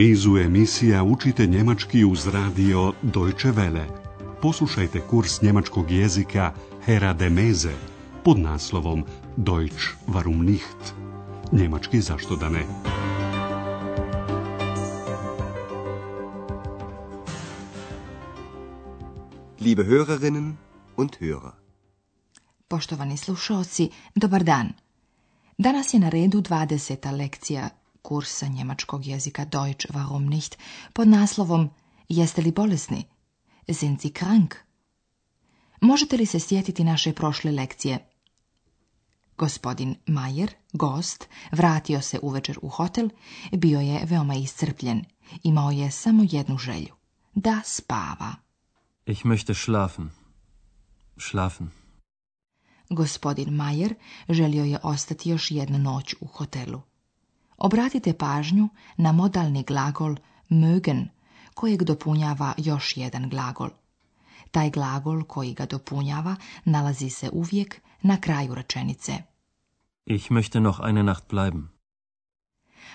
nizu emisija učite njemački uz radio Deutsche Welle. Poslušajte kurs njemačkog jezika Hera de Meze pod naslovom Deutsch warum nicht? Njemački zašto da ne? Liebe Hörerinnen und Hörer. Poštovani slušalci, dobar dan. Danas je na redu 20. lekcija kursa njemačkog jezika Deutsch warum nicht pod naslovom Jeste li bolesni? Sind Sie krank? Možete li se sjetiti naše prošle lekcije? Gospodin Majer, gost, vratio se uvečer u hotel, bio je veoma iscrpljen. Imao je samo jednu želju. Da spava. Ich möchte schlafen. Schlafen. Gospodin Majer želio je ostati još jednu noć u hotelu. Obratite pažnju na modalni glagol mögen kojeg dopunjava još jedan glagol. Taj glagol koji ga dopunjava nalazi se uvijek na kraju rečenice. Ich möchte noch eine Nacht bleiben.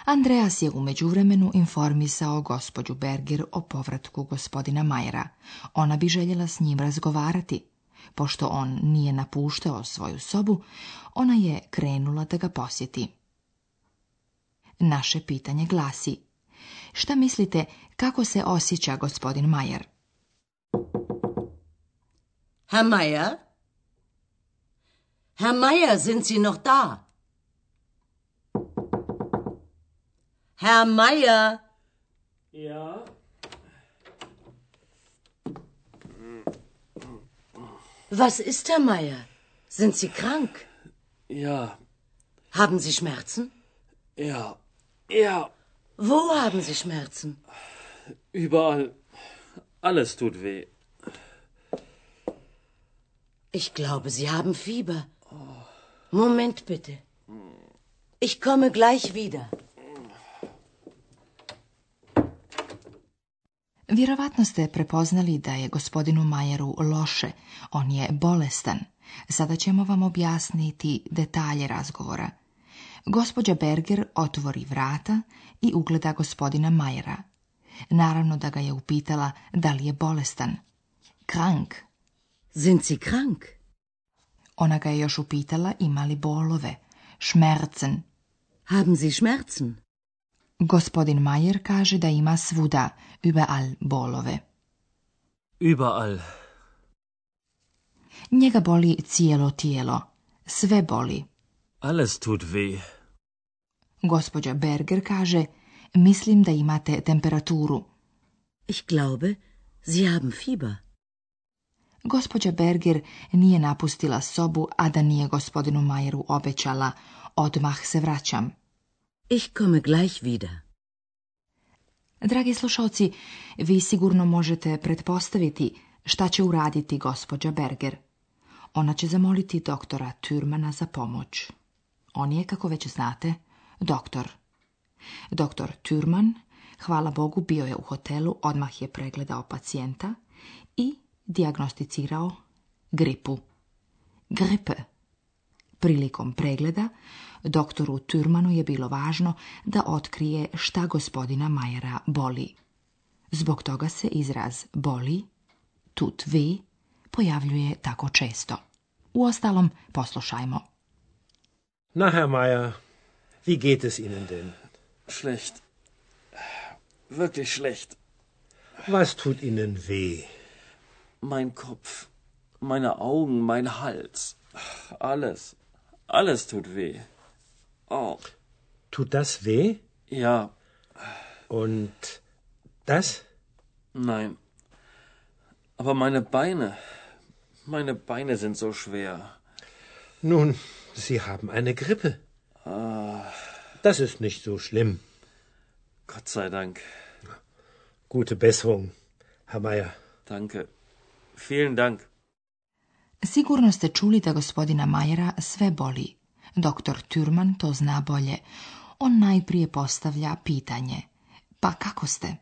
Andreas je u međuvremenu informisao gospođu Berger o povratku gospodina Majera. Ona bi željela s njim razgovarati. Pošto on nije napuštao svoju sobu, ona je krenula da ga posjeti. Naše pitanje glasi. Šta mislite kako se osjeća gospodin Majer? Herr Mayer? Herr Mayer, sind Sie noch da? Herr Mayer? Ja. Was ist, Herr Mayer? Sind Sie krank? Ja. Haben Sie Schmerzen? Ja. Ja. Wo haben Sie Schmerzen? Überall. Alles tut weh. Ich glaube, Sie haben Fieber. Moment bitte. Ich komme gleich wieder. Vjerovatno ste prepoznali da je gospodinu Majeru loše, on je bolestan. Sada ćemo vam objasniti detalje razgovora – Gospođa Berger otvori vrata i ugleda gospodina Majera. Naravno da ga je upitala da li je bolestan. Krank. Sind si krank? Ona ga je još upitala ima li bolove. Šmercen. Haben si šmercen? Gospodin Majer kaže da ima svuda, überall bolove. Überall. Njega boli cijelo tijelo. Sve boli. Alles tut weh. Gospođa Berger kaže, mislim da imate temperaturu. Ich glaube, Sie haben Fieber. Gospođa Berger nije napustila sobu, a da nije gospodinu Majeru obećala. Odmah se vraćam. Ich komme gleich wieder. Dragi slušalci, vi sigurno možete pretpostaviti šta će uraditi gospođa Berger. Ona će zamoliti doktora Türmana za pomoć. On je, kako već znate, Doktor. Doktor Turman, hvala Bogu, bio je u hotelu, odmah je pregledao pacijenta i diagnosticirao gripu. Gripe. Prilikom pregleda, doktoru Turmanu je bilo važno da otkrije šta gospodina Majera boli. Zbog toga se izraz boli, tut vi, pojavljuje tako često. U ostalom, poslušajmo. Herr Maja, Wie geht es Ihnen denn? Schlecht. Wirklich schlecht. Was tut Ihnen weh? Mein Kopf, meine Augen, mein Hals. Alles. Alles tut weh. Oh. Tut das weh? Ja. Und das? Nein. Aber meine Beine. Meine Beine sind so schwer. Nun, Sie haben eine Grippe. Ah. Das ist nicht so schlimm. Gott sei Dank. Gute Besserung, Herr Meier. Danke. Vielen Dank. Sigurno ste čuli da gospodina Majera sve boli. Doktor Türman to zna bolje. On najprije postavlja pitanje. Pa kako ste?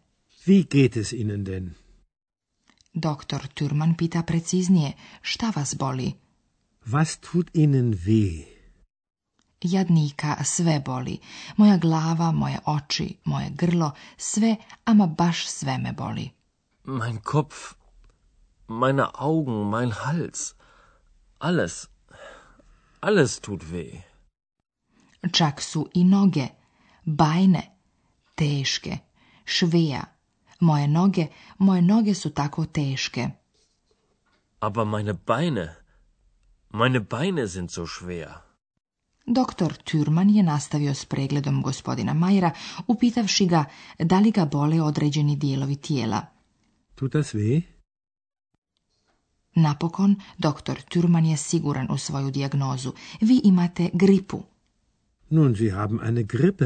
Wie geht es Ihnen denn? Doktor Türman pita preciznije. Šta vas boli? Was tut Ihnen weh? jadnika sve boli, moja glava, moje oči, moje grlo, sve, ama baš sve me boli. Mein Kopf, meine Augen, mein Hals, alles, alles tut weh. Čak su i noge, bajne, teške, šveja. Moje noge, moje noge su tako teške. Aber meine Beine, meine Beine sind so schwer. Doktor Turman je nastavio s pregledom gospodina Majera, upitavši ga da li ga bole određeni dijelovi tijela. Tuta svi? Napokon, doktor Turman je siguran u svoju dijagnozu. Vi imate gripu. Nun, Sie haben eine gripe.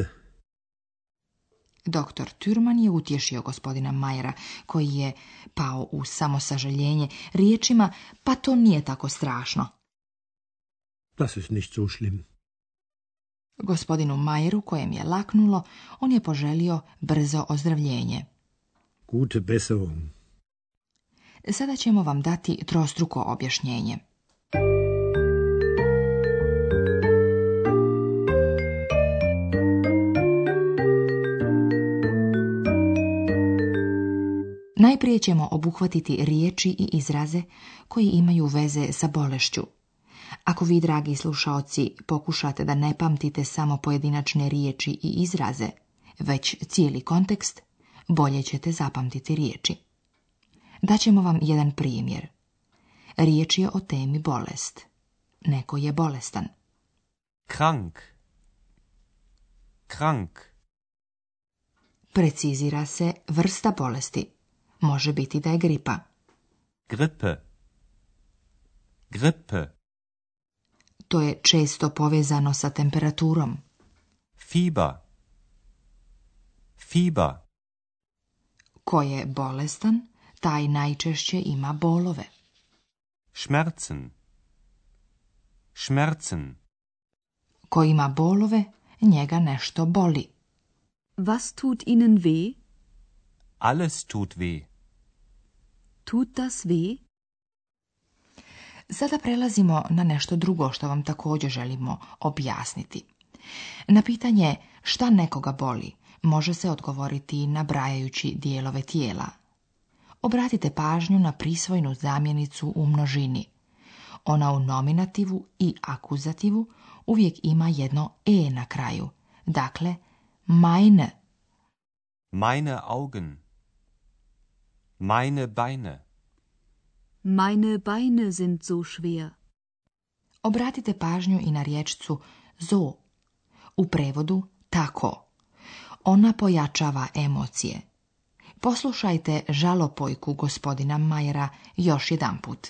Doktor Turman je utješio gospodina Majera, koji je pao u samosažaljenje riječima, pa to nije tako strašno. Das ist nicht so schlimm. Gospodinu Majeru, kojem je laknulo, on je poželio brzo ozdravljenje. Gute Sada ćemo vam dati trostruko objašnjenje. Najprije ćemo obuhvatiti riječi i izraze koji imaju veze sa bolešću. Ako vi, dragi slušaoci, pokušate da ne pamtite samo pojedinačne riječi i izraze, već cijeli kontekst, bolje ćete zapamtiti riječi. Daćemo vam jedan primjer. Riječ je o temi bolest. Neko je bolestan. Krank. Krank. Precizira se vrsta bolesti. Može biti da je gripa. Gripe. Gripe. To je često povezano sa temperaturom. FIBA FIBA. Ko je bolestan, taj najčešće ima bolove. ŠMERCEN Schmerzen. Ko ima bolove, njega nešto boli. Was tut Ihnen weh? Alles tut weh. Tut das weh? Sada prelazimo na nešto drugo što vam također želimo objasniti. Na pitanje šta nekoga boli može se odgovoriti nabrajajući dijelove tijela. Obratite pažnju na prisvojnu zamjenicu u množini. Ona u nominativu i akuzativu uvijek ima jedno e na kraju. Dakle, meine. Meine Augen. Meine Beine. Meine Beine sind so schwer. Obratite pažnju i na riječcu zo. U prevodu tako. Ona pojačava emocije. Poslušajte žalopojku gospodina Majera još jedanput.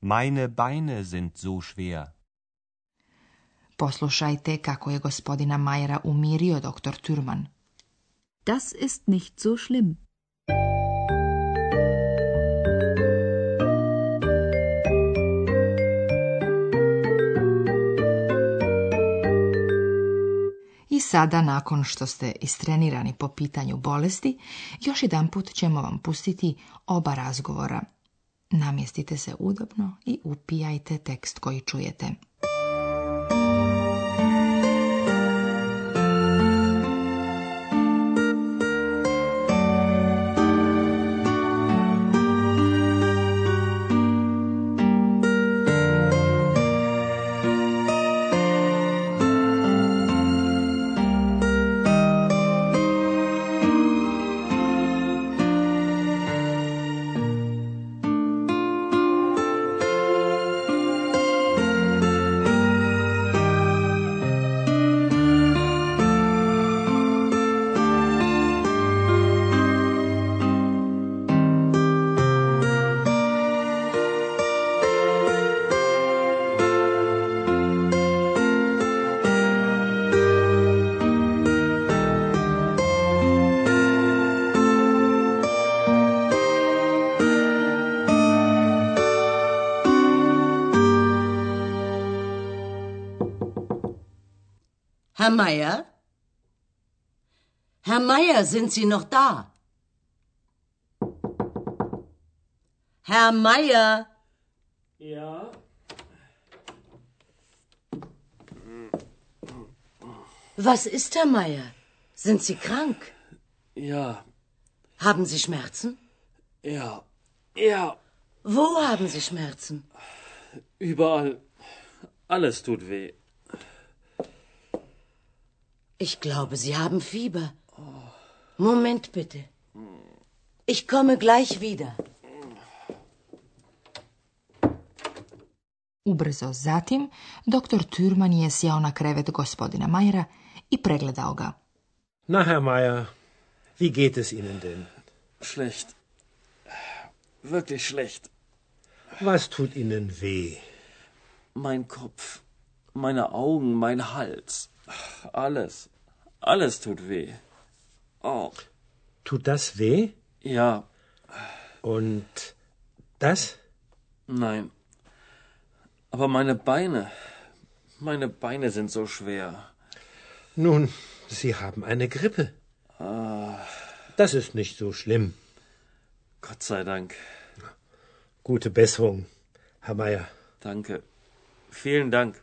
Meine Beine sind so schwer. Poslušajte kako je gospodina Majera umirio doktor Turman. Das ist nicht so schlimm. sada, nakon što ste istrenirani po pitanju bolesti, još jedanput ćemo vam pustiti oba razgovora. Namjestite se udobno i upijajte tekst koji čujete. Herr Meier? Herr Meier, sind Sie noch da? Herr Meier? Ja. Was ist, Herr Meier? Sind Sie krank? Ja. Haben Sie Schmerzen? Ja. Ja. Wo haben Sie Schmerzen? Überall. Alles tut weh. Ich glaube, Sie haben Fieber. Moment bitte. Ich komme gleich wieder. Ubrzo zatim, doktor Türman je sjao na krevet gospodina Majera i pregledao ga. Na, Herr Meier, wie geht es Ihnen denn? Schlecht. Wirklich schlecht. Was tut Ihnen weh? Mein Kopf, meine Augen, mein Hals. Alles. Alles tut weh. Oh. Tut das weh? Ja. Und das? Nein. Aber meine Beine. Meine Beine sind so schwer. Nun, Sie haben eine Grippe. Ah. Das ist nicht so schlimm. Gott sei Dank. Gute Besserung, Herr Meier. Danke. Vielen Dank.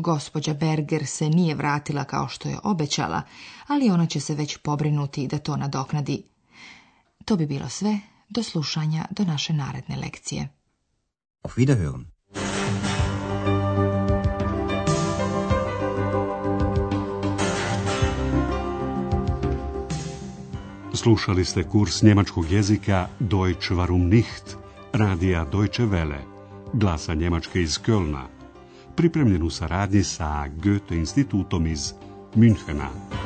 Gospođa Berger se nije vratila kao što je obećala, ali ona će se već pobrinuti da to nadoknadi. To bi bilo sve. Do slušanja do naše naredne lekcije. Auf Wiederhören. Slušali ste kurs njemačkog jezika Deutsch warum nicht, radija Deutsche Welle, glasa Njemačke iz Kölna pripremljen u saradnji sa Goethe institutom iz Münchena.